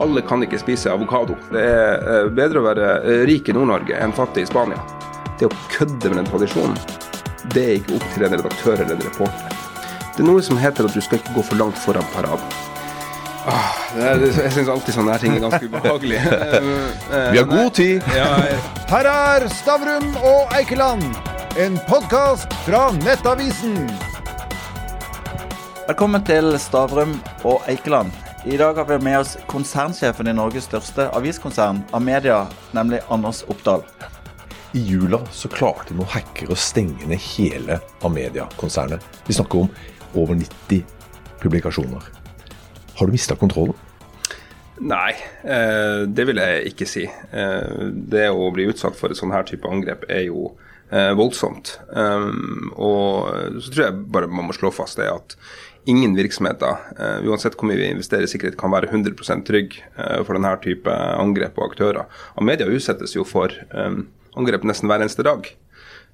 Alle kan ikke spise avokado. Det er eh, bedre å være eh, rik i Nord-Norge enn fattig i Spania. Det å kødde med den tradisjonen, det er ikke opp til en redaktør eller en reporter. Det er noe som heter at du skal ikke gå for langt foran paraden. Ah, er, jeg syns alltid sånne her ting er ganske ubehagelig. Vi har god tid. Her er Stavrum og Eikeland, en podkast fra Nettavisen. Velkommen til Stavrum og Eikeland. I dag har vi med oss konsernsjefen i Norges største aviskonsern, Amedia, nemlig Anders Oppdal. I jula så klarte noen hackere å stenge ned hele Amedia-konsernet. Vi snakker om over 90 publikasjoner. Har du mista kontrollen? Nei, eh, det vil jeg ikke si. Eh, det å bli utsatt for et sånn her type angrep er jo eh, voldsomt. Og så tror jeg bare man må slå fast det at ingen virksomheter, eh, uansett hvor mye vi investerer i sikkerhet, kan være 100 trygg eh, for denne type angrep og aktører. Og media utsettes jo for um, angrep nesten hver eneste dag.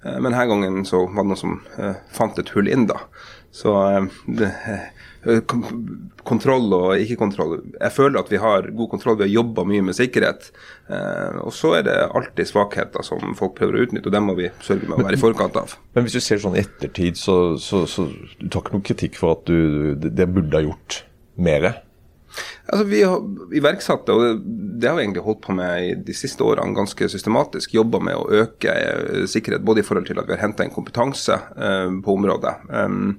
Eh, Men denne gangen så var det noen som eh, fant et hull inn, da. Så eh, kontroll og ikke-kontroll Jeg føler at vi har god kontroll. Vi har jobba mye med sikkerhet. Eh, og så er det alltid svakheter som folk prøver å utnytte, og dem må vi sørge med å være i forkant av. Men hvis du ser sånn i ettertid, så, så, så du tar ikke noe kritikk for at du det burde ha gjort mer? Altså, Vi har og det, har vi egentlig holdt på med i de siste årene ganske systematisk. Jobba med å øke eh, sikkerhet, både i forhold til at vi har henta inn kompetanse eh, på området. Um,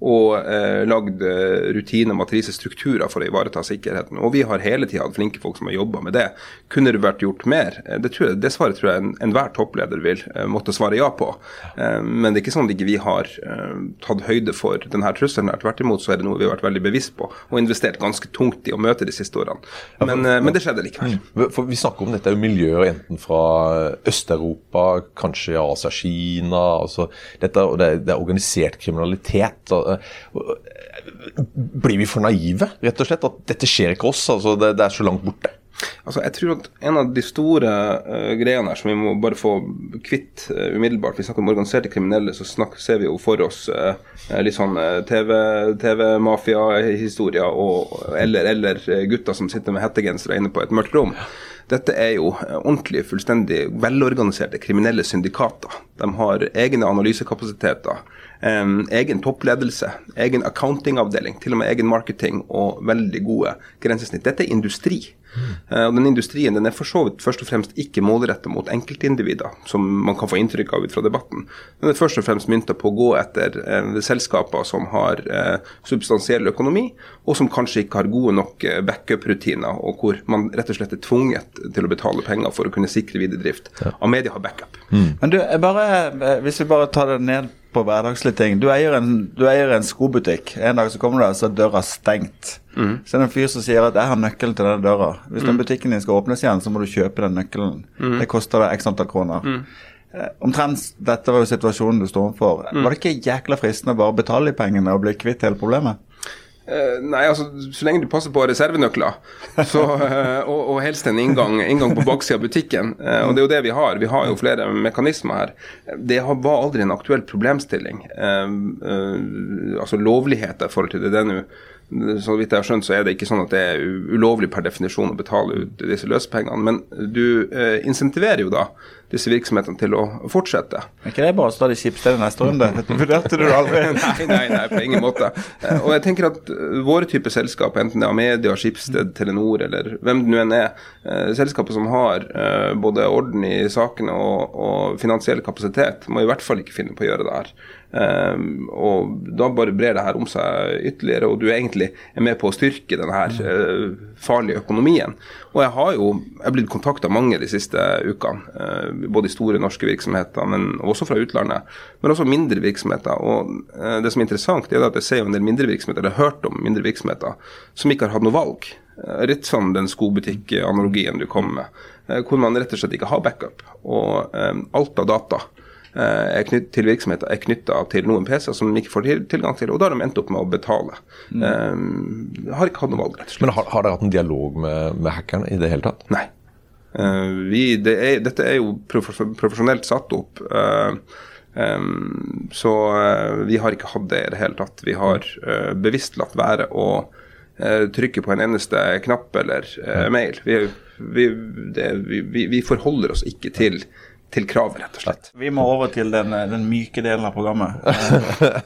og eh, lagd eh, rutiner, matriser, strukturer for å ivareta sikkerheten. Og vi har hele tida hatt flinke folk som har jobba med det. Kunne det vært gjort mer? Eh, Det, tror jeg, det svaret tror jeg en- enhver toppleder vil eh, måtte svare ja på. Eh, men det er ikke sånn at ikke vi har eh, tatt høyde for denne trusselen. Tvert imot så er det noe vi har vært veldig bevisst på og investert ganske tungt i å møte de siste årene. Men, eh, men det skjedde likevel. For Vi snakker om dette er jo miljøer enten fra Øst-Europa, kanskje Asia, Kina altså dette, og det, er, det er organisert kriminalitet. Blir vi for naive, rett og slett? At dette skjer ikke oss? altså Det, det er så langt borte. Altså, jeg tror at En av de store uh, greiene her som vi må bare få kvitt uh, umiddelbart Vi snakker om organiserte kriminelle, så snakk, ser vi jo for oss uh, litt sånn TV- TV-mafia-historier og eller, eller gutter som sitter med hettegensere inne på et mørkt rom. Dette er jo ordentlig, fullstendig velorganiserte kriminelle syndikater. De har egne analysekapasiteter, eh, egen toppledelse, egen accountingavdeling, til og med egen marketing og veldig gode grensesnitt. Dette er industri. Eh, og den industrien den er for så vidt først og fremst ikke målretta mot enkeltindivider, som man kan få inntrykk av ut fra debatten. Den er først og fremst mynta på å gå etter uh, selskaper som har uh, substansiell økonomi, og som kanskje ikke har gode nok backup-rutiner, og hvor man rett og slett er tvunget til å betale penger for å kunne sikre videre drift. Amedia har backup. Men du, bare, hvis vi bare tar det ned på hverdagslige ting. Du eier en, du eier en skobutikk. En dag så kommer du der, så er døra stengt. Så er det en fyr som sier at 'jeg har nøkkelen til denne døra'. Hvis den butikken din skal åpnes igjen, så må du kjøpe den nøkkelen. Det koster deg x antall kroner. Eh, Omtrent dette var jo situasjonen du sto overfor. Var det ikke jækla fristende å bare betale de pengene og bli kvitt hele problemet? Eh, nei, altså så lenge du passer på reservenøkler, så, eh, og, og helst en inngang, inngang på baksida av butikken. Eh, og det er jo det vi har. Vi har jo flere mekanismer her. Det var aldri en aktuell problemstilling. Altså lovlighet i forhold til det. det er nå så vidt jeg har skjønt, så er det ikke sånn at det er ulovlig per definisjon å betale ut disse løspengene. Men du insentiverer jo da disse virksomhetene til å fortsette. Er ikke det bare å stå i Skipsstedet neste runde? Vurderte du det aldri? nei, nei, nei, på ingen måte. Eh, Og jeg tenker at eh, våre typer selskap, enten det er Amedia, Skipsted, Telenor eller hvem det nå enn er, selskapet selskaper som har eh, både orden i sakene og, og finansiell kapasitet, må i hvert fall ikke finne på å gjøre det her. Um, og da bare brer det her om seg ytterligere, og du egentlig er med på å styrke denne her uh, farlige økonomien. Og jeg har jo jeg har blitt kontakta mange de siste ukene, uh, både i store norske virksomheter, men også fra utlandet. Men også mindre virksomheter. Og uh, det som er interessant, er at jeg ser en del mindre virksomheter, eller har hørt om mindre virksomheter, som ikke har hatt noe valg. Litt sånn den skobutikk-analogien du kom med, hvor man rett og slett ikke har backup. Og alt av data er knytt, til virksomheter er knytta til noen PC-er som de ikke får tilgang til, og da har de endt opp med å betale. Eh, har ikke hatt noe valg, rett og slett. Men har, har dere hatt en dialog med, med hackerne i det hele tatt? Nei. Uh, vi, det er, dette er jo prof profesjonelt satt opp. Uh, um, så uh, vi har ikke hatt det i det hele tatt. Vi har eh, bevisst latt være å eh, trykke på en eneste knapp eller eh, mail. Vi, vi, det, vi, vi forholder oss ikke til til kravet, rett og slett. Vi må over til den, den myke delen av programmet.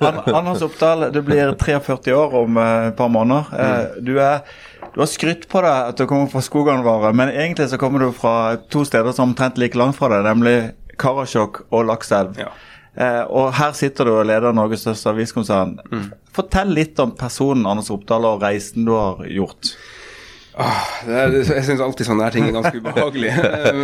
Eh, Anders Oppdal, du blir 43 år om eh, et par måneder. Eh, du, er, du, har skrytt på deg at du kommer fra Skoganvare, men egentlig så kommer du fra to steder som omtrent like langt fra deg, nemlig Karasjok og Lakselv. Ja. Eh, og her sitter du og leder Norges største aviskonsern. Mm. Fortell litt om personen Anders Oppdal og reisen du har gjort. Ah, er, jeg syns alltid sånne her ting er ganske ubehagelig.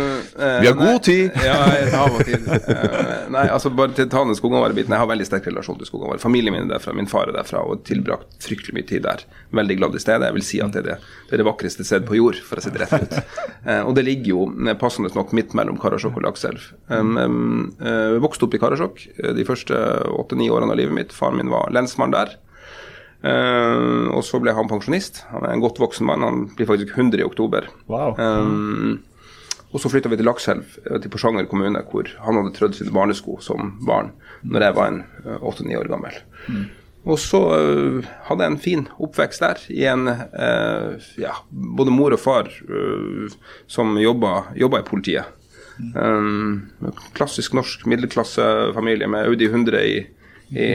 Vi har god tid! ja, jeg har tid. Eh, nei, altså bare til ta den skogavarebiten. Jeg har veldig sterk relasjon til skogavare. Familien min er derfra, min far er derfra, og tilbrakt fryktelig mye tid der. Veldig glad i stedet. Jeg vil si at det er det, det, er det vakreste stedet på jord, for å si det rett ut. Eh, og det ligger jo passende nok midt mellom Karasjok og Lakselv. Um, um, vokste opp i Karasjok de første åtte-ni årene av livet mitt. Faren min var lensmann der. Uh, og så ble han pensjonist. Han er en godt voksen mann. Han blir faktisk 100 i oktober. Wow. Um, og så flytta vi til Lakselv, til Porsanger kommune, hvor han hadde trødd sine barnesko som barn når jeg var en åtte-ni år gammel. Mm. Og så uh, hadde jeg en fin oppvekst der, i en uh, ja, både mor og far som jobba, jobba, i politiet. Um, klassisk norsk middelklassefamilie med Audi 100 i i,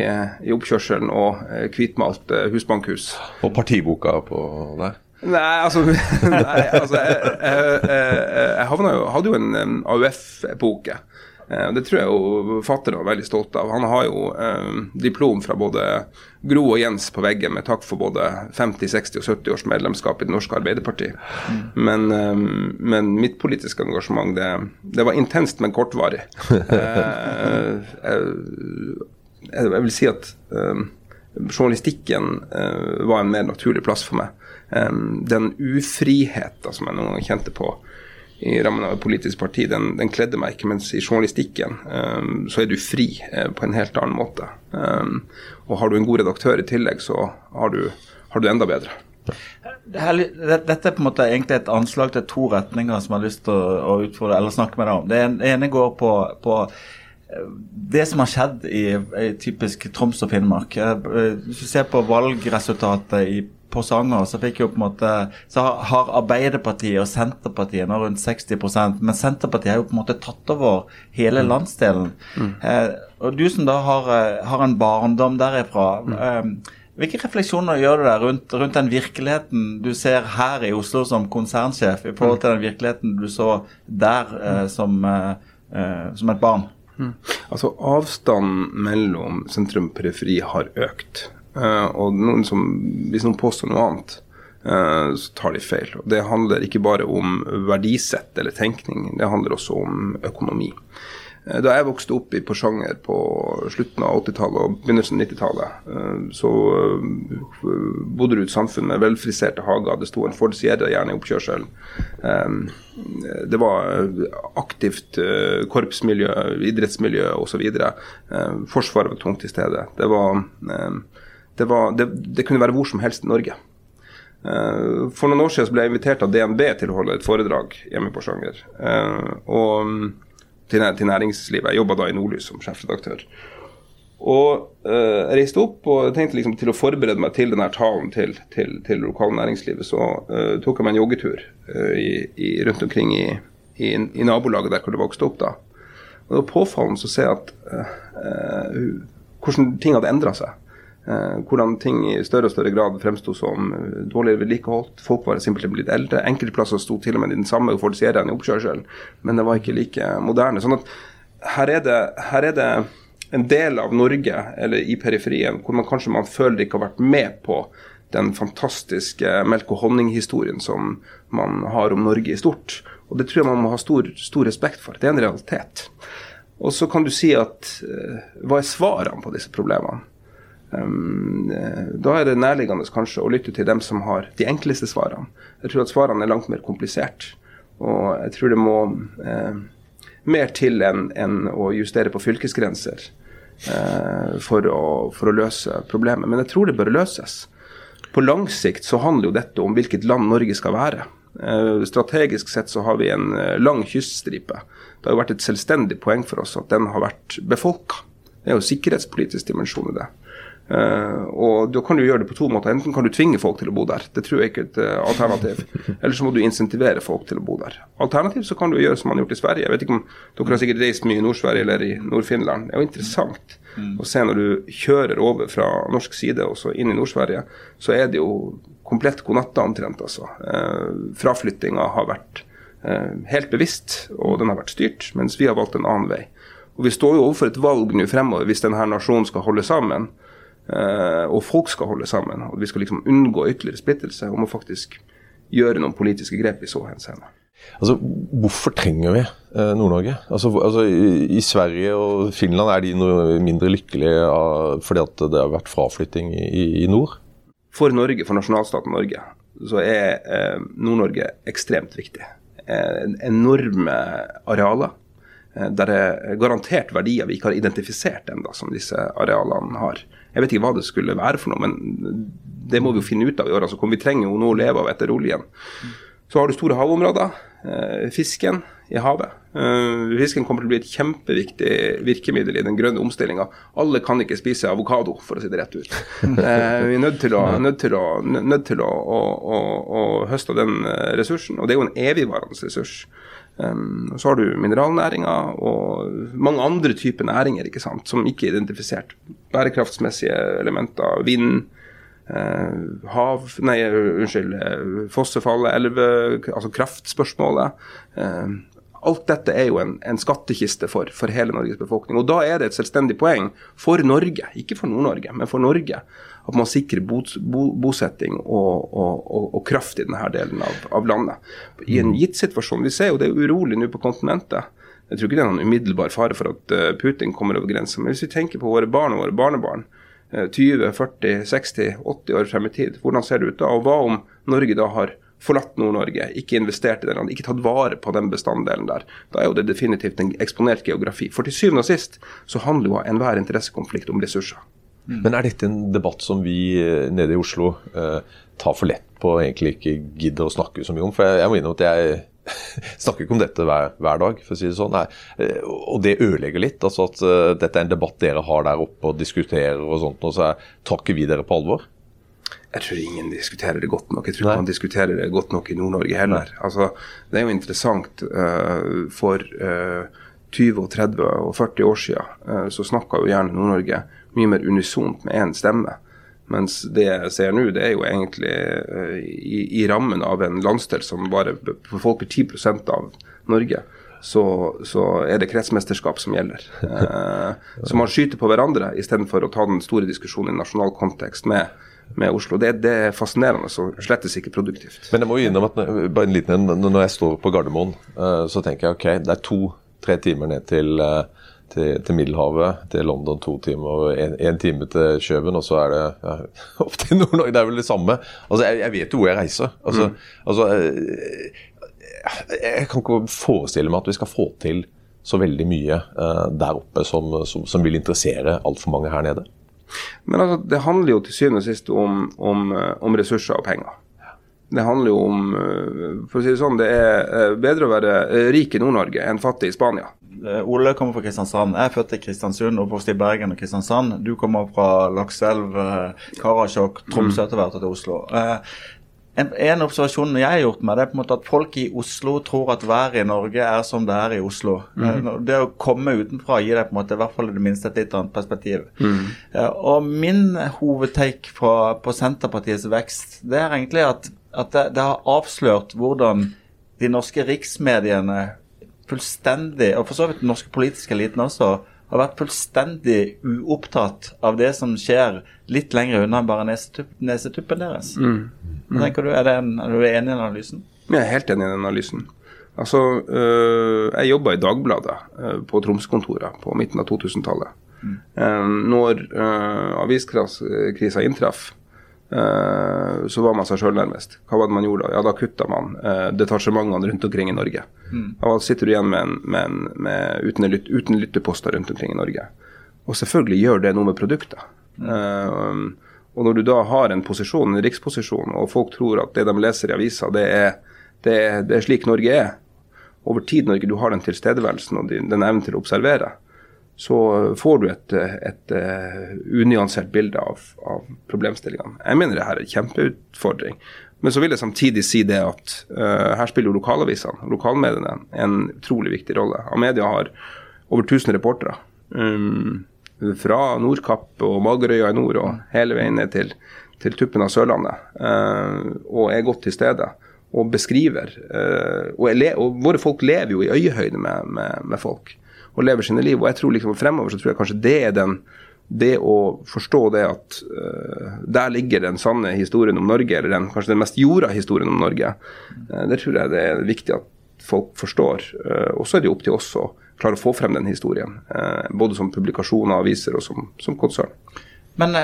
i oppkjørselen og eh, hvitmalt eh, husbankhus. Og partiboka på der? Nei, altså, nei, altså jeg, jeg, jeg, jo, hadde jo en AUF-epoke. Eh, det tror jeg jo fatter'n var veldig stolt av. Han har jo eh, diplom fra både Gro og Jens på veggen med takk for både 50-, 60- og 70 års medlemskap i Det norske Arbeiderparti. Mm. Men, eh, men, mitt politiske engasjement, det, det var intenst, men kortvarig. Eh, jeg vil si at um, journalistikken uh, var en mer naturlig plass for meg. Um, den ufriheten som jeg noen gang kjente på i rammen av et politisk parti, den, den kledde meg ikke. Mens i journalistikken um, så er du fri uh, på en helt annen måte. og har du en god redaktør i tillegg, så har du, har du enda bedre. Dette er på en måte egentlig et anslag til to retninger som jeg har lyst til å, å utfordre eller snakke med deg om. Det ene går på, på det som har skjedd i, i typisk Troms og Finnmark eh, Hvis du ser på valgresultatet i Porsanger, så fikk jo på en måte så har Arbeiderpartiet og Senterpartiet nå rundt 60% men Senterpartiet har jo på en måte tatt over hele mm. landsdelen. Mm. Eh, og Du som da har, eh, har en barndom derifra, mm. eh, hvilke refleksjoner gjør du deg rundt, rundt, den virkeligheten du ser her i Oslo som konsernsjef, i forhold mm. til den virkeligheten du så der eh, som, eh, som et barn? Mm. Altså Avstanden mellom sentrum og periferi har økt. Uh, og noen som, hvis noen påstår noe annet, uh, så tar de feil. Og Det handler ikke bare om verdisett eller tenkning, det handler også om økonomi. Eh, da jeg vokste opp i Porsanger på slutten av 80-tallet og begynnelsen av 90-tallet, eh, så eh, bodde du i et samfunn med velfriserte hager. Det sto en Ford Sierra gjerne i oppkjørselen. Det var aktivt korpsmiljø, idrettsmiljø osv. Forsvaret var tungt til stede. Det, var, det, var, det, det kunne være hvor som helst i Norge. For noen år siden ble jeg invitert av DNB til å holde et foredrag hjemme i Porsanger. Og til, til næringslivet. Jeg jobba da i Nordlys som sjefredaktør. Og uh, jeg reiste opp og tenkte liksom til å forberede meg til denne talen til, til, til lokale så uh, tok jeg meg en joggetur uh, i, i, rundt omkring i, i, i, nabolaget der hvor det vokste opp. da. Og Det var påfallende å se at hvordan ting hadde endra seg. Eh, hvordan ting i større og større grad fremsto som eh, dårligere vedlikeholdt. Folk var simpelthen blitt eldre. Enkelte plasser sto til og med i den samme Sierraen i oppkjørselen, men det var ikke like moderne. sånn at her er, det, her er det en del av Norge, eller i periferien, hvor man kanskje man føler ikke har vært med på den fantastiske melk og honning-historien som man har om Norge i stort. Og det tror jeg man må ha stor, stor respekt for. Det er en realitet. Og så kan du si at uh, hva er svarene på disse problemene? Um, da er det nærliggende kanskje å lytte til dem som har de enkleste svarene. Jeg tror at svarene er langt mer komplisert. Og jeg tror det må eh, mer til enn en å justere på fylkesgrenser eh, for, å, for, å, løse problemet. Men jeg tror det bør løses. På lang sikt så handler jo dette om hvilket land Norge skal være. Eh, strategisk sett så har vi en eh, lang kyststripe. Det har jo vært et selvstendig poeng for oss at den har vært befolka. Det er jo sikkerhetspolitisk dimensjon i det. Uh, og da kan du gjøre det på to måter. Enten kan du tvinge folk til å bo der. Det tror jeg ikke er et uh, alternativ. Eller så må du insentivere folk til å bo der. Alternativt så kan du gjøre som man har gjort i Sverige. Jeg vet ikke om Dere har sikkert reist mye i Nord-Sverige eller i Nord-Finland. Det er jo interessant mm. å se når du kjører over fra norsk side og så inn i Nord-Sverige, så er det jo komplett god natta omtrent, altså. Uh, fraflyttinga har vært helt bevisst, og den har vært styrt, mens vi har valgt en annen vei. Og Vi står jo overfor et valg nå fremover hvis denne nasjonen skal holde sammen. Uh, og folk skal holde sammen. og Vi skal liksom unngå ytterligere splittelse og må faktisk gjøre noen politiske grep i så henseende. Altså, Hvorfor trenger vi eh, Nord-Norge? Altså, altså i, Sverige og Finland er de noe mindre lykkelige av, fordi at det har vært fraflytting i, i nord? For Norge, for nasjonalstaten Norge, så er eh, Nord-Norge ekstremt viktig. Eh, enorme arealer. Eh, der er garantert verdier vi ikke har identifisert ennå, som disse arealene har. Jeg vet ikke hva det skulle være for noe, men det må vi jo finne ut av i årene som kommer. Vi trenger jo noe å leve av etter oljen. Så har du store havområder. Eh, fisken i havet. Eh, fisken kommer til å bli et kjempeviktig virkemiddel i den grønne omstillinga. Alle kan ikke spise avokado, for å si det rett ut. Vi er nødt til å, nødt til å, nødt til å, å, høste den ressursen, og det er jo en evigvarende ressurs. Um, så har du mineralnæringa og mange andre typer næringer ikke sant, som ikke er identifisert. Bærekraftsmessige elementer, vind, uh, hav Nei, unnskyld. Fossefallet, elve, altså kraftspørsmålet. Uh, alt dette er jo en, en skattkiste for, for, hele Norges befolkning. Og da er det et selvstendig poeng for Norge, ikke for Nord-Norge, men for Norge, at man sikrer bo, bo, bosetting og, og, og, og, kraft i denne delen av, av, landet. I en gitt situasjon, Vi ser jo det er urolig nå på kontinentet. Jeg tror ikke det er noen umiddelbar fare for at eh, Putin kommer over grensa. Men hvis vi tenker på våre barn og våre barnebarn, 20, 40, 60, 80 år frem i tid, hvordan ser det ut da? Og hva om Norge da har forlatt Nord-Norge, ikke investert i den, ikke tatt vare på den bestanddelen der. Da er jo det definitivt en eksponert geografi. For til syvende og sist så handler jo enhver interessekonflikt om ressurser. Mm. Men er dette en debatt som vi eh, nede i Oslo eh, tar for lett på og egentlig ikke gidder å snakke så mye om? For jeg, jeg må innrømme at jeg snakker ikke om dette hver, hver, dag, for å si det sånn. Nei. Eh, og det ødelegger litt. altså At uh, dette er en debatt dere har der oppe og diskuterer og sånt, og så tar ikke vi dere på alvor? Jeg tror ingen diskuterer det godt nok. Jeg tror ikke man diskuterer det godt nok i Nord-Norge heller. Altså, det er jo interessant. Uh, for uh, 20, og 30 og 40 år siden så snakka jo gjerne Nord-Norge mye mer unisont med én stemme. Mens det jeg ser nå, det er jo egentlig uh, i, i, rammen av en landsdel som bare befolker 10% av Norge. Så, så, er det kretsmesterskap som gjelder. Uh, så man skyter på hverandre istedenfor å ta den store diskusjonen i nasjonal kontekst med, med Oslo. Det, det, er fascinerende og slettes ikke produktivt. Men jeg må jo innom at bare en liten, når jeg står på Gardermoen, uh, så tenker jeg ok, det er to-tre timer ned til uh, til, til, Middelhavet, til London to timer og én time til Kjøben, og så er det ja, opp til Nord-Norge. Det er vel det samme. Altså, jeg, jeg vet jo hvor jeg reiser. Altså, mm. altså jeg, eh, jeg, kan ikke forestille meg at vi skal få til så veldig mye uh, der oppe som, som, som vil interessere altfor mange her nede. Men altså, det handler jo til syvende og sist om, om, eh, om ressurser og penger. Det handler jo om For å si det sånn, det er bedre å være rik i Nord-Norge enn fattig i Spania. Eh, Ole kommer fra Kristiansand. Jeg er født i Kristiansund, oppvokst i Bergen og Kristiansand. Du kommer fra Lakselv, eh, Karasjok, Tromsø mm. etter hvert til Oslo. Eh, en, en, observasjon jeg har gjort meg, det er på en måte at folk i Oslo tror at været i Norge er som det er i Oslo. Mm. Det å komme utenfra gir deg på en måte i hvert fall i det minste et litt annet perspektiv. Mm. Og min hovedtake på, på, Senterpartiets vekst, det er egentlig at, at det, det har avslørt hvordan de norske riksmediene fullstendig, og for så vidt den norske politiske eliten også, har vært fullstendig uopptatt av det som skjer litt lenger unna enn bare nesetuppen deres. Mm. Mm. tenker du, er, en, er, du enig i analysen? Jeg er helt enig i den analysen. Altså, øh, Jeg jobba i Dagbladet øh, på Tromskontoret på midten av 2000-tallet. Mm. Um, når øh, aviskrisa inntraff, så var man seg sjøl nærmest. Hva var det man gjorde da? Ja, da kutta man uh, detasjementene rundt omkring i Norge. Mm. Da sitter du igjen med, en, med, en, med uten, lyt, uten, lytteposter rundt omkring i Norge. Og selvfølgelig gjør det noe med produktet. Mm. Uh, og når du da har en posisjon, en riksposisjon, og folk tror at det de leser i avisa, det er, det er, det er slik Norge er, over tid, Norge, du har den tilstedeværelsen og den evnen til å observere, så får du et, et, uh, unyansert bilde av, av problemstillingene. Jeg mener det her er en kjempeutfordring. Men så vil jeg samtidig si det at uh, her spiller jo lokalavisene, lokalmediene, en utrolig viktig rolle. Amedia har over 1000 reportere. Um, fra Nordkapp og Magerøya i nord og hele veien ned til, til tuppen av Sørlandet. Uh, og er godt til stede og beskriver. Uh, og, og, våre folk lever jo i øyehøyde med, med, med, folk og lever sine liv. Og jeg tror liksom fremover så tror jeg kanskje det er den det å forstå det at uh, der ligger den sanne historien om Norge, eller den, kanskje den mest jorda historien om Norge, det tror jeg det er viktig at folk forstår. og så er det jo opp til oss å klare å få frem den historien. Både som publikasjoner, aviser og som, som konsern. Men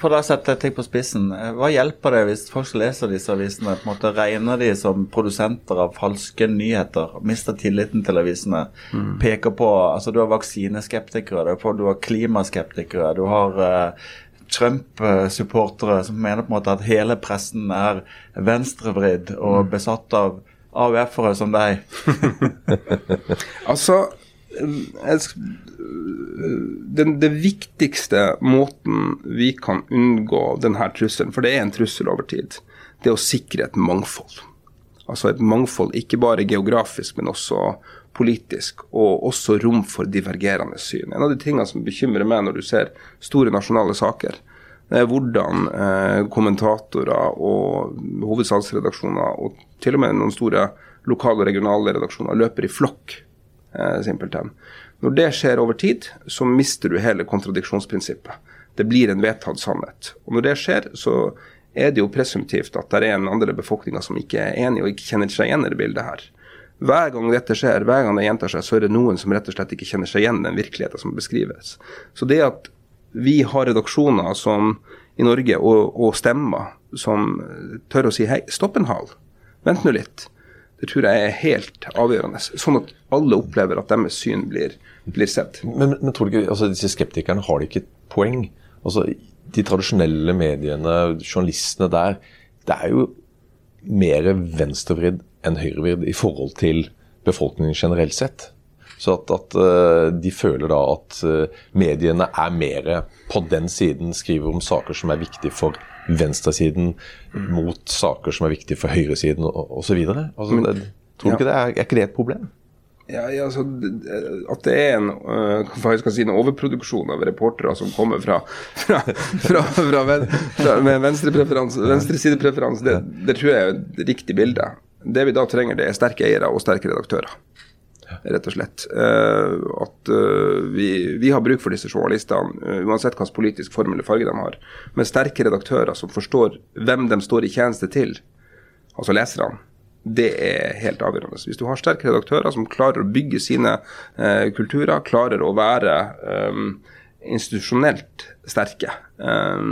for å sette ting på spissen, eh, hva hjelper det hvis folk som leser disse avisene, på en måte regner de som produsenter av falske nyheter, mister tilliten til avisene, mm. peker på altså Du har vaksineskeptikere, du har klimaskeptikere, du har uh, Trump-supportere som mener på en måte at hele pressen er venstrevridd og mm. besatt av AUF-ere som deg. altså den, det viktigste måten vi kan unngå denne trusselen, for det er en trussel over tid, det er å sikre et mangfold. Altså et mangfold ikke bare geografisk, men også politisk, og også rom for divergerende syn. En av de tingene som bekymrer meg når du ser store nasjonale saker, det er hvordan eh, kommentatorer og hovedsalgsredaksjoner, og til og med noen store lokale og regionale redaksjoner, løper i flokk simpelthen. Når det skjer over tid, så mister du hele kontradiksjonsprinsippet. Det blir en vedtatt sannhet. Og Når det skjer, så er det jo presumptivt at det er en andre befolkninga som ikke er enig og ikke kjenner seg igjen i det bildet her. Hver gang dette skjer, hver gang det gjentar seg, så er det noen som rett og slett ikke kjenner seg igjen den virkeligheten som beskrives. Så det at vi har redaksjoner som i Norge og, og stemmer som tør å si hei, stopp en hal, vent nå litt. Det tror jeg er helt avgjørende. Sånn at alle opplever at deres syn blir, blir sett. Men, men, tror du ikke, altså disse skeptikerne har de ikke et poeng? Altså, De tradisjonelle mediene, journalistene der, det er jo mer venstrevridd enn høyrevridd i forhold til befolkningen generelt sett. Så at, at uh, de føler da at uh, mediene er mer på den siden, skriver om saker som er viktige for venstresiden mot saker som er viktige for høyresiden osv. Altså, tror du ikke det er, er ikke det et problem? Ja, ja, altså, At det er en, uh, si, en overproduksjon av reportere som kommer fra, fra, fra, fra, fra med venstresidepreferanse, det, det tror jeg er et riktig bilde. Det vi da trenger, det er sterke eiere og sterke redaktører rett og slett. Uh, at uh, vi, vi, har bruk for disse journalistene, uh, uansett hvilken politisk form eller farge de har. Med sterke redaktører som forstår hvem de står i tjeneste til, altså leserne. Det er helt avgjørende. Hvis du har sterke redaktører som klarer å bygge sine kulturer, klarer å være um, institusjonelt sterke, Eh,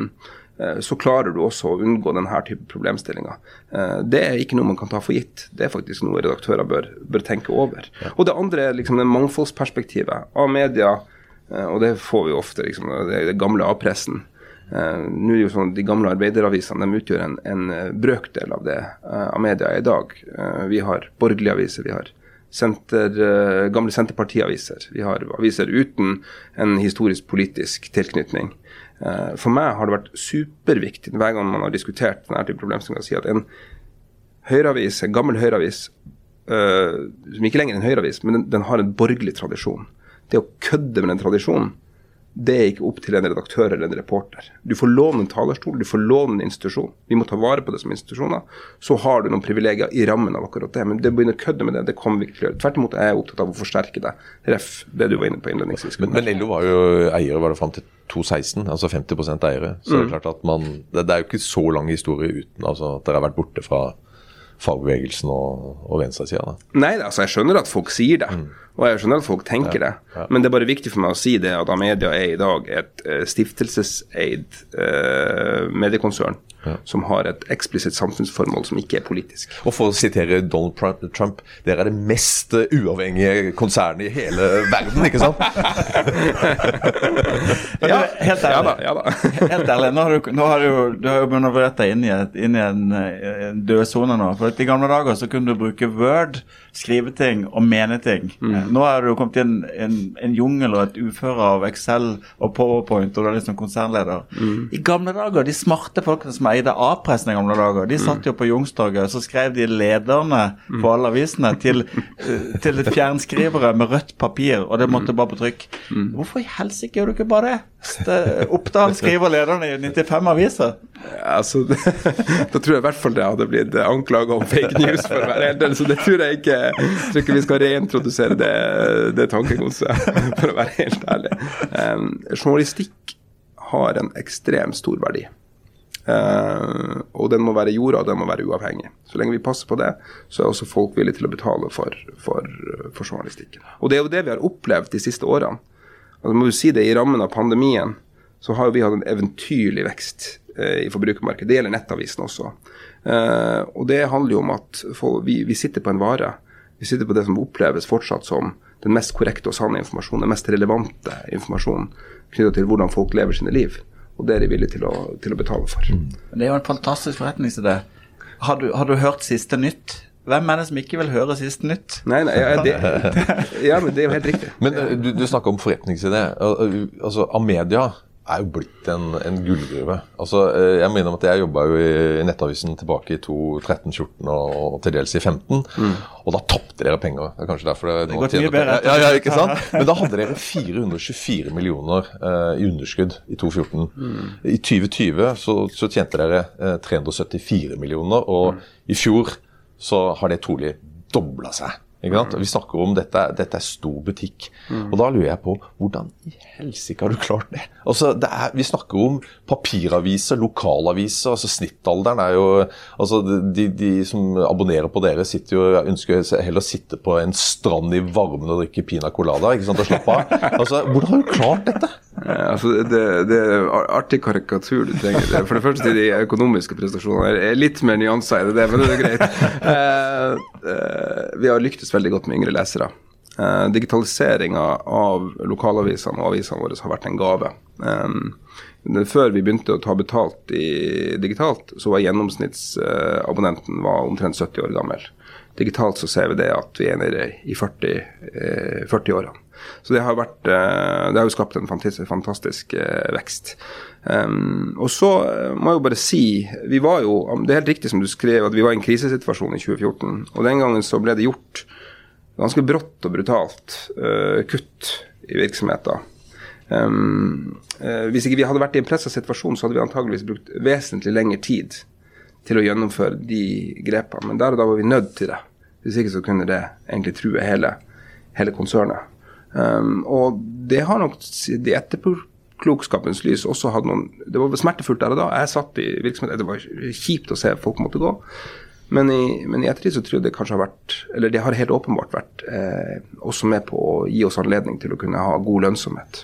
så klarer du også å unngå denne type problemstillinger. Eh, det er ikke noe man kan ta for gitt. Det er faktisk noe redaktører bør, bør tenke over. Og det andre er liksom det mangfoldsperspektivet av media, eh, og det får vi ofte, liksom, det gamle A-pressen. Nå er det jo sånn, De gamle arbeideravisene de utgjør en, en brøkdel av det av media i dag. Vi har borgerlige aviser, vi har senter, gamle Senterpartiaviser. Vi har aviser uten en historisk politisk tilknytning. Eh, for meg har det vært superviktig hver gang man har diskutert denne type problemstillinger, å si at en høyreavis, en gammel høyreavis, uh, som ikke lenger er en høyreavis, men den, den, har en borgerlig tradisjon. Det å kødde med den tradisjonen, det er ikke opp til en redaktør eller en reporter. Du får låne en talerstol, du får låne en institusjon. Vi må ta vare på det som institusjoner. Så har du noen privilegier i rammen av akkurat det. Men det å begynne å kødde med det, det kommer vi ikke til å gjøre. Tvert imot er jeg opptatt av å forsterke det. Ref. det du var inne på innledningsvis. Men, men LO var jo eiere var det fram til 2016, altså 50% eiere. Så mm. det er klart at man det, det, er jo ikke så lang historie uten altså, at dere har vært borte fra fagbevegelsen og, og venstresida. Nei, altså jeg skjønner at folk sier det. Mm. Og jeg skjønner at folk tenker ja, det. Ja. Men det er bare viktig for meg å si det at Amedia er i dag et uh, stiftelseseid uh, mediekonsern. Som har et eksplisitt samfunnsformål som ikke er politisk. Og for å sitere Donald Trump, dere er det mest eh, uavhengige konsernet i hele verden, ikke sant? Men Ja, du, helt ja da, ja da. helt ærlig nå har du, nå har du, du har jo manøvrert deg inn i, et, inn i en, eh, en død sone nå. For at I gamle dager så kunne du bruke Word, skrive ting og mene ting. Mm. Nå er du kommet i en, en, en jungel og et uføre av Excel og PowerPoint, og du er liksom konsernleder. I gamle dager, de smarte folkene som eide A-pressen i gamle dager, de satt jo på Youngstorget, så skrev de lederne på alle avisene til, eh, til fjernskrivere med rødt papir, og det måtte bare på trykk. Hvorfor i helsike gjør du ikke bare det? Oppdal skriver lederne i 95 aviser. Altså, det, da tror jeg i hvert fall det hadde blitt anklaga om fake news, for å være helt ærlig. Så det tror jeg ikke jeg tror ikke vi skal reintrodusere det, det tankegodset, for å være helt ærlig. Um, journalistikk har en ekstremt stor verdi. Eh, og den må være jorda, og den må være uavhengig. Så lenge vi passer på det, så er også folk villige til å betale for, for, for journalistikken. Og det er jo det vi har opplevd de siste årene. Altså, må jo si det, I rammen av pandemien så har vi hatt en eventyrlig vekst eh, i forbrukermarkedet. Det gjelder nettavisen også. Eh, og det handler jo om at vi, vi sitter på en vare. Vi sitter på det som oppleves fortsatt som den mest korrekte og sanne informasjonen, den mest relevante informasjonen knytta til hvordan folk lever sine liv. Og det er de villige til å, til å betale for. Det er jo en fantastisk forretningsidé. Har du, har du hørt Siste Nytt? Hvem er det som ikke vil høre Siste Nytt? Nei, nei, ja, det, ja, men det er jo helt riktig. Men eh, du, du snakker om forretningsidé. Al- al- Altså, Amedia er jo blitt en, en gullgruve. Altså, eh, jeg må om at jeg jobba jo i Nettavisen tilbake i 2013-14 og, og til dels i 15. Og da tapte dere penger. Det er kanskje derfor det, nå går tjener mye bedre. Ja, ja, ikke sant? Men da hadde dere 424 millioner eh, i underskudd i 2014. I 2020 så, så tjente dere eh, 374 millioner, og i fjor så har det trolig dobla seg. Vi snakker om dette, dette er stor butikk. Og da lurer jeg på hvordan i helsike har du klart det? Altså, det er, Vi snakker om papiraviser, lokalaviser. altså Snittalderen er jo altså De, de som abonnerer på dere, sitter jo, ønsker heller å sitte på en strand i varmen og drikke pina colada ikke sant, og slappe av. Altså, Hvordan har du klart dette? Eh, altså det, det er artig karikatur du trenger. For det første de økonomiske prestasjonene er- er litt mer nyanser i det, men det er greit. Eh, eh, vi har lyktes veldig godt med yngre lesere. Eh, Digitaliseringa av lokalavisene og avisene våre har vært en gave. Før vi begynte å ta betalt i digitalt, så var gjennomsnittsabonnenten omtrent 70 år gammel. Digitalt så ser vi det at vi er nede i 40, eh, 40-årene. Så det har, vært, eh, det har jo skapt en fantastisk, fantastisk eh, vekst. Um, og så eh, må jeg jo bare si vi var jo, Det er helt riktig som du skrev, at vi var i en krisesituasjon i 2014. Og den gangen så ble det gjort ganske brått og brutalt uh, kutt i virksomheter. Um, uh, hvis ikke vi hadde vært i en pressa situasjon, så hadde vi antageligvis brukt vesentlig lengre tid til å gjennomføre de grepene. Men der og da var vi nødt til det. Hvis ikke så kunne det egentlig true hele, hele konsernet. Um, og det har nok i etterpåklokskapens lys også hatt noen Det var smertefullt der og da. Jeg satt i virksomhet, Det var kjipt å se folk måtte gå. Men i, men i ettertid så tror jeg det kanskje har vært Eller det har helt åpenbart vært eh, også med på å gi oss anledning til å kunne ha god lønnsomhet.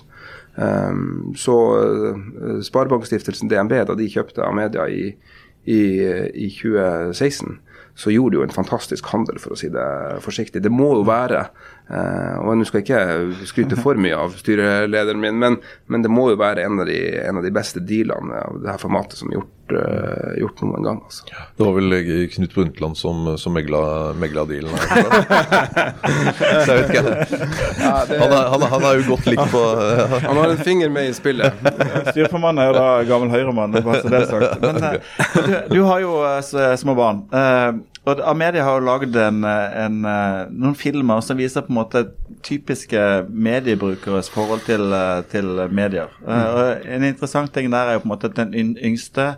Um, så uh, Sparebankstiftelsen DNB, da de kjøpte Amedia i, i, i 2016, så gjorde de jo en fantastisk handel, for å si det forsiktig. Det må jo være eh, og Nå skal jeg ikke skryte for mye av styrelederen min, men, men det må jo være en av de, en av de beste dealene av det her formatet som er gjort, eh, gjort noen gang. Altså. Det var vel Knut Brundtland som, som megla, megla dealen. er det? Så jeg vet ikke. Han, det... han, er, han er jo godt likt på Han har en finger med i spillet. Styreformannen er jo da gammel høyremann. bare så det er sagt. Men eh, du, du har jo eh, små barn. Og Amedia har jo lagd en, en, noen filmer som viser på en måte typiske mediebrukeres forhold til, til medier. Mm. og En interessant ting der er jo på en måte at den yngste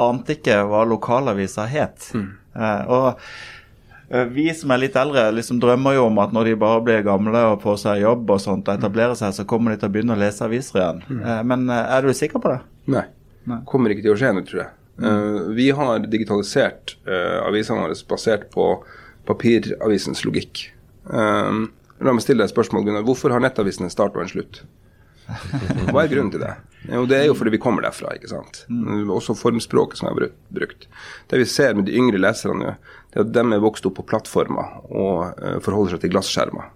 ante ikke hva lokalaviser het. Eh, og uh, Vi som er litt eldre, liksom drømmer jo om at når de bare blir gamle og får seg jobb og sånt, og etablerer seg, så kommer de til å begynne å lese aviser igjen. Eh, Men er du sikker på det? Nei. Kommer ikke til å skje nå, tror jeg. Eh, vi har digitalisert uh, avisene våre basert på papiravisens logikk. Eh, la meg stille deg et spørsmål, Gunnar. Hvorfor har nettavisen en start og en slutt? Hva er grunnen til det? Jo, det er jo fordi vi kommer derfra, ikke sant. Også formspråket som er brukt. Det vi ser med de yngre leserne nå, det er at de er vokst opp på plattformer og eh, forholder seg til glasskjermer.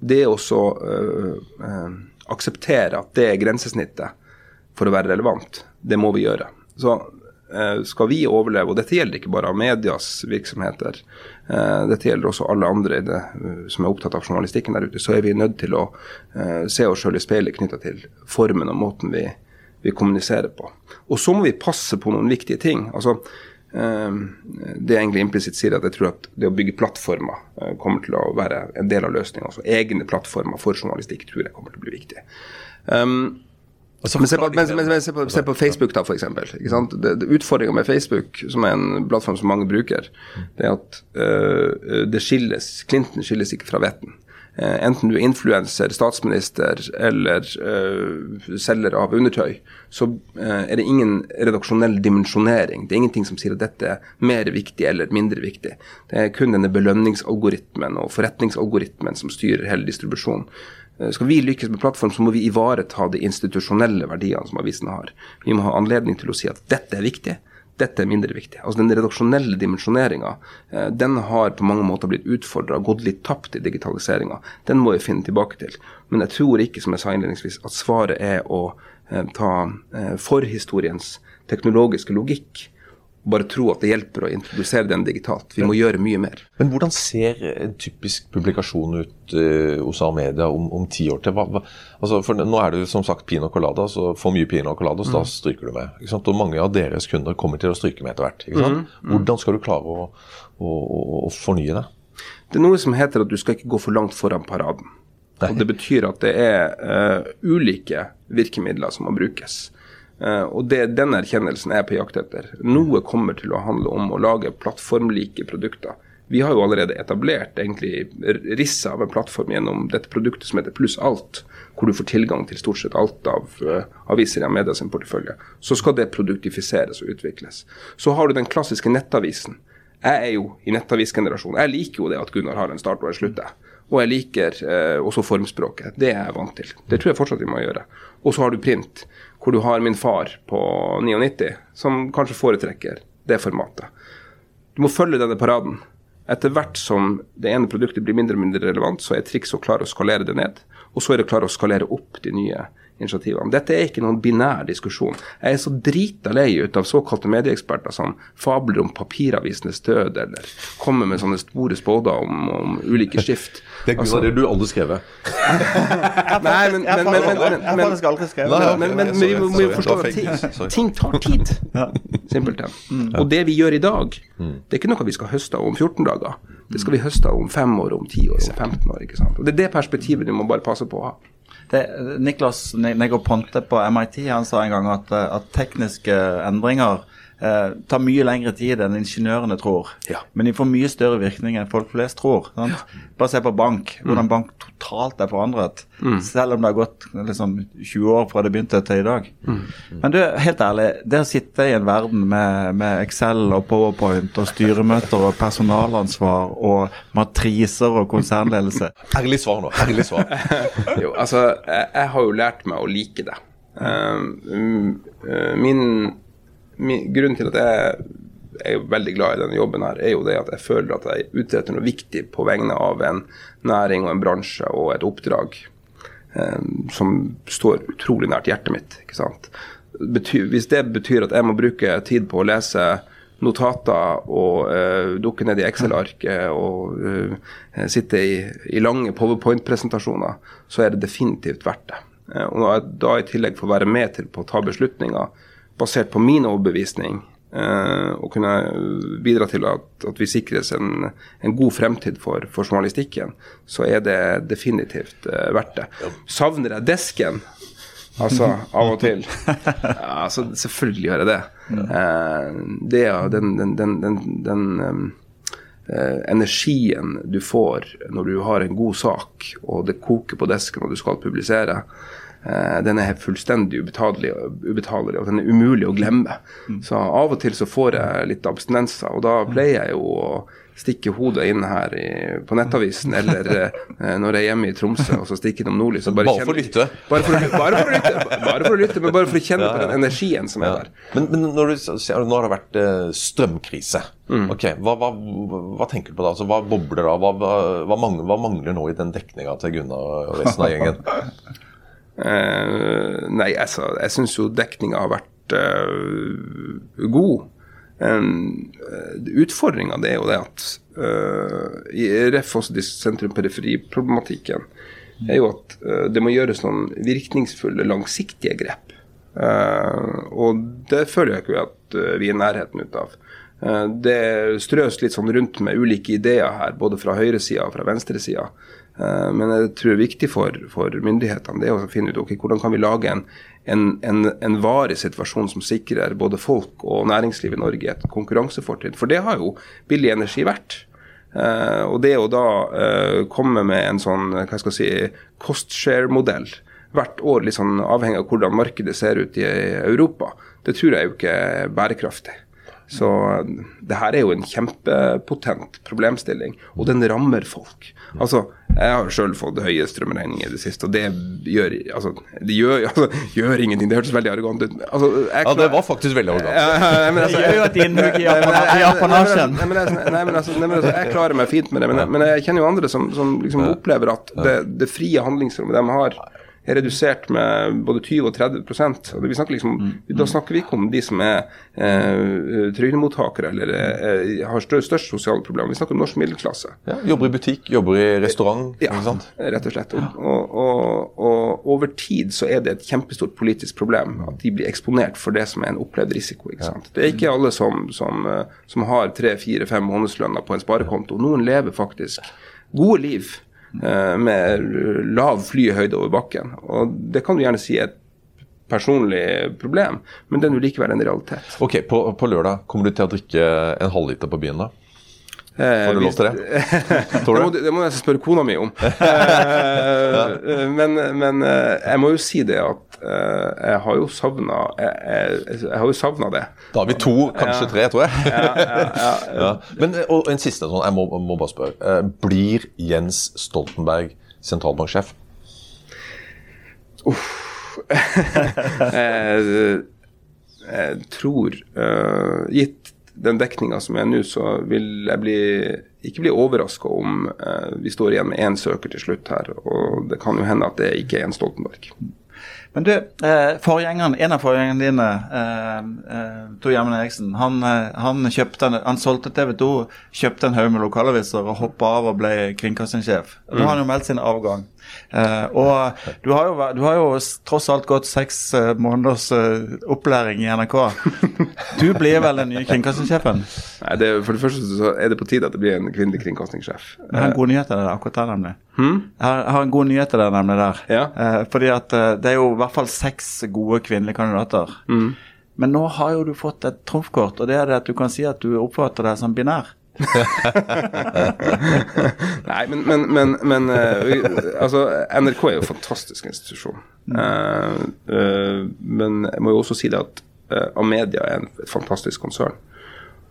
Det å så eh, eh, akseptere at det er grensesnittet for å være relevant, det må vi gjøre. Så eh, skal vi overleve, og dette gjelder ikke bare av medias virksomheter, eh, dette gjelder også alle andre eh, som er opptatt av journalistikken der ute, så er vi nødt til å eh, se oss sjøl i speilet knytta til formen og måten vi, vi kommuniserer på. Og så må vi passe på noen viktige ting. altså eh, det jeg egentlig implisitt sier, at jeg tror at det å bygge plattformer eh, kommer til å være en del av løsninga. Altså egne plattformer for journalistikk tror jeg kommer til å bli viktig. Um, men se på, men, men, men se, på, se på Facebook, da, det, Utfordringa med Facebook, som er en plattform som mange bruker, det er at uh, det skilles Clinton skilles ikke fra vetten. Uh, enten du er influenser, statsminister eller uh, selger av undertøy, så er det ingen redaksjonell dimensjonering. Det er ingenting som sier at dette er mer viktig eller mindre viktig. Det er kun denne belønningsalgoritmen og forretningsalgoritmen som styrer hele distribusjonen. Eh, Skal vi lykkes med plattform, så må vi ivareta de institusjonelle verdiene som avisen har. Vi må ha anledning til å si at dette er viktig, dette er mindre viktig. Altså Den redaksjonelle dimensjoneringa eh, den har på mange måter blitt utfordra gått litt tapt i digitaliseringa. Den må vi finne tilbake til. Men jeg tror ikke, som jeg sa innledningsvis, at svaret er å eh, ta forhistoriens teknologiske logikk og bare tro at det hjelper å introdusere den digitalt. Vi må gjøre mye mer. Men hvordan ser en typisk publikasjon ut uh, hos A-media om, om ti år til? Hva, hva, altså for Nå er det jo som sagt pina colada, så for mye pina colada, så da stryker du med. Og mange av deres kunder kommer til å stryke med etter hvert. Ikke sant? Hvordan skal du klare å, å, å, fornye det? Det er noe som heter at du skal ikke gå for langt foran paraden. Og Det betyr at det er uh, ulike virkemidler som må brukes. Eh, og det, Den erkjennelsen er på jakt etter. Noe kommer til å handle om å lage plattformlike produkter. Vi har jo allerede etablert egentlig risset av en plattform gjennom dette produktet som heter Pluss alt, hvor du får tilgang til stort sett alt av uh, aviser i media sin portefølje. Så skal det produktifiseres og utvikles. Så har du den klassiske nettavisen. Jeg er jo i nettavisgenerasjonen. Jeg liker jo det at Gunnar har en start og en slutt. Og jeg liker uh, også formspråket. Det er jeg vant til. Det tror jeg fortsatt vi må gjøre. Og så har du print, hvor du har min far på 99, som kanskje foretrekker det formatet. Du må følge denne paraden. Etter hvert som det ene produktet blir mindre og mindre relevant, så er trikset å klare å skalere det ned. Og så er det å klare å skalere opp de nye initiativene. Dette er ikke noen binær diskusjon. Jeg er så drita lei ut av såkalte medieeksperter som fabler om papiravisenes død, eller kommer med sånne store spåder om, om ulike skift. Det, Altså- det har du aldri skrevet. Nei, men, Jeg men, men, men, har men, men, faktisk aldri skrevet men, men, men vi må, må jo forstå at ting, ting tar tid. Simpelthen. Og det vi gjør i dag, det er ikke noe vi skal høste av om 14 dager. Det skal vi høste av om 5 år, om 10 år, om 15 år. ikke sant? Og Det er det perspektivet du må bare passe på å ha. Det, Niklas Negroponte på MIT han sa en gang at, at tekniske endringer eh, tar mye lengre tid enn ingeniørene tror. Ja. Men de får mye større virkning enn folk flest tror. Sant? Bare se på bank, hvordan bank totalt er forandret. Selv om det har gått liksom, 20 år fra det begynte til i dag. Men du, helt ærlig, det å sitte i en verden med, med Excel og Powerpoint og styremøter og personalansvar og matriser og konsernledelse Ærlig svar nå. Ærlig svar. Jo, altså, jeg, jeg har jo lært meg å like det. Um, uh, min, Grunnen til at jeg er veldig glad i denne jobben, her, er jo det at jeg føler at jeg utretter noe viktig på vegne av en næring og en bransje og et oppdrag eh, som står utrolig nært hjertet mitt. ikke sant? Betyr, hvis det betyr at jeg må bruke tid på å lese notater og uh, dukke ned i Excel-arket og uh, sitte i, i lange powerpoint-presentasjoner, så er det definitivt verdt det. Uh, og da i tillegg får være med til på å ta beslutninger basert på min overbevisning, og kunne bidra til at, at vi sikres en, en god fremtid for, for journalistikken, så er det definitivt uh, verdt det. Savner jeg desken? Altså, av og til. Ja, altså, selvfølgelig gjør jeg det. Eh, det er den, den, den, den, eh, energien du får når du har en god sak, og det koker på desken og du skal publisere. Eh, den er fullstendig ubetalelig, ubetalelig, og den er umulig å glemme. Så av og til så får jeg litt abstinenser, og da pleier jeg jo å stikke hodet inn her i, på Nettavisen, eller eh, når jeg er hjemme i Tromsø og så stikker innom Nordlys. Bare, Bare for lytte? Bare for, å- bare for å lytte, bare for å lytte, men bare for å kjenne på den energien som er der. Men, men når du nå har det vært eh, strømkrise. Mm. Ok, hva, hva, hva tenker du på da? Altså, hva bobler da? Hva, hva, mangler, mangler nå i den dekninga til Gunnar og resten av gjengen? Eh, nei, altså, jeg syns jo dekninga har vært eh, god. Um, Utfordringa er jo det at uh, i ref også sentrum-periferi-problematikken er jo at uh, det må gjøres noen virkningsfulle, langsiktige grep. Uh, og det føler jeg ikke at eh, vi er i nærheten ut av. Uh, det strøs litt sånn rundt med ulike ideer her, både fra høyresida og fra venstresida. Eh, men jeg tror det er viktig for, for myndighetene det er å finne ut okay, hvordan kan vi lage en, en, en, en varig situasjon som sikrer både folk og næringsliv i Norge et konkurransefortrinn. For det har jo billig energi vært. Eh, og det å da eh, komme med en sånn hva skal jeg si, cost share-modell hvert år, litt sånn avhengig av hvordan markedet ser ut i Europa, det tror jeg jo ikke er bærekraftig. Så eh, det her er jo en kjempepotent problemstilling, og den rammer folk. Altså, Jeg har sjøl fått høye strømregninger i det siste, og det gjør, altså, det gjør, altså, gjør ingenting. Det hørtes veldig arrogant ut. Altså, jeg Ja, det var faktisk veldig arrogant. Altså, Det gjør jo at de innhugger i apanasjen. Men altså, nei, men altså, jeg klarer meg fint med det, men, jeg- men jeg kjenner jo andre som, som liksom opplever at det, det frie handlingsrommet de har, er redusert med både 20 og 30 og snakker liksom, Da snakker vi ikke om de som er eh, trygdemottakere eller eh, har størst, størst sosiale problemer. Vi snakker om norsk middelklasse. Ja, jobber i butikk, jobber i restaurant. Ja, ikke sant? rett og slett. Og, og, og, over tid så er det et kjempestort politisk problem at de blir eksponert for det som er en opplevd risiko. ikke sant? Det er ikke alle som, som, eh, som har tre, fire, fem månedslønner på en sparekonto. Noen lever faktisk gode liv med lav flyhøyde over bakken. Og det kan du gjerne si er et personlig problem, men det er jo likevel en realitet. Ok, på, på lørdag kommer du til å drikke en halvliter på byen da? Eh, Får du lov til det? Det må, det må jeg spørre kona mi om. Eh, men, men eh, jeg må jo si det at eh, jeg har jo savna jeg, jeg, jeg har jo savna det. Da har vi to, kanskje tre, tror jeg. Ja, ja, ja. Ja. Men, eh, og en siste sånn, jeg må, må bare spørre. Eh, Blir Jens Stoltenberg sentralbanksjef? jeg, jeg tror, uh, gitt den dekninga som er nå, så vil jeg bli, ikke bli overraska om uh, vi står igjen med én søker til slutt her. Og det kan jo hende at det ikke er Jens Stoltenberg. Men du, eh, forgjengeren, en av forgjengerne dine, eh, eh, Tor Gjermund Eriksen, han, han, kjøpte, en- han solgte TV 2, kjøpte en haug med lokalaviser og hoppa av og ble kringkastingssjef. Nå har han jo meldt sin avgang. Eh, og du har, jo, du har jo tross alt gått seks uh, måneders uh, opplæring i NRK. Du blir vel den nye kringkastingssjefen? Nei, det, For det første så er det på tide at det blir en kvinnelig kringkastingssjef. Jeg har en god nyhet til deg akkurat der, nemlig. Har, jeg har en god nyhet til deg nemlig der. Ja. Eh, fordi at det er jo i hvert fall seks gode kvinnelige kandidater. Men nå har jo du fått et trumfkort, og det er det at du kan si at du oppfatter deg som binær. Nei, men, men, men, men uh, altså, NRK er jo en fantastisk institusjon. Uh, uh, men jeg må jo også si det at Amedia er en, et fantastisk konsern.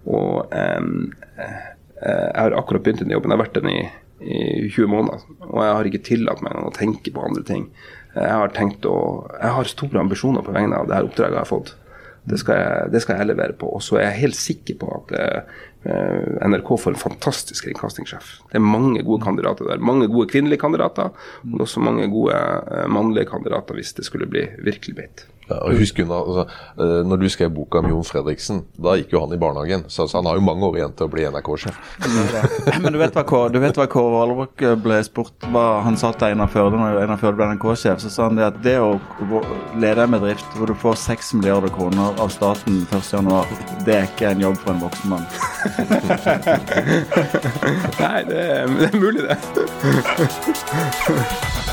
Og um, jeg har akkurat begynt i den jobben. Jeg har vært den i, i 20 måneder. Og jeg har ikke tillatt meg å tenke på andre ting. Jeg har tenkt å Jeg har store ambisjoner på vegne av det her oppdraget jeg har fått. Det skal, jeg, det skal jeg levere på. Og så er jeg helt sikker på at eh, NRK får en fantastisk kringkastingssjef. Det er mange gode kandidater der. Mange gode kvinnelige kandidater, men også mange gode eh, mannlige kandidater hvis det skulle bli virkelig beit. Ja, og husk Gunnar, altså, eh, når du skrev boka om Jon Fredriksen, da gikk jo han i barnehagen. Så, altså, han har jo mange år igjen til å bli NRK-sjef. Men du vet hva Kåre, du vet hva Kåre Valbrok ble spurt hva han sa til Einar Førde når Einar Førde ble NRK-sjef? Så sa han det at det å lede en bedrift hvor du får 6 milliarder kroner av staten 1.1, det er ikke en jobb for en voksen mann. Nei, det er, det er mulig, det.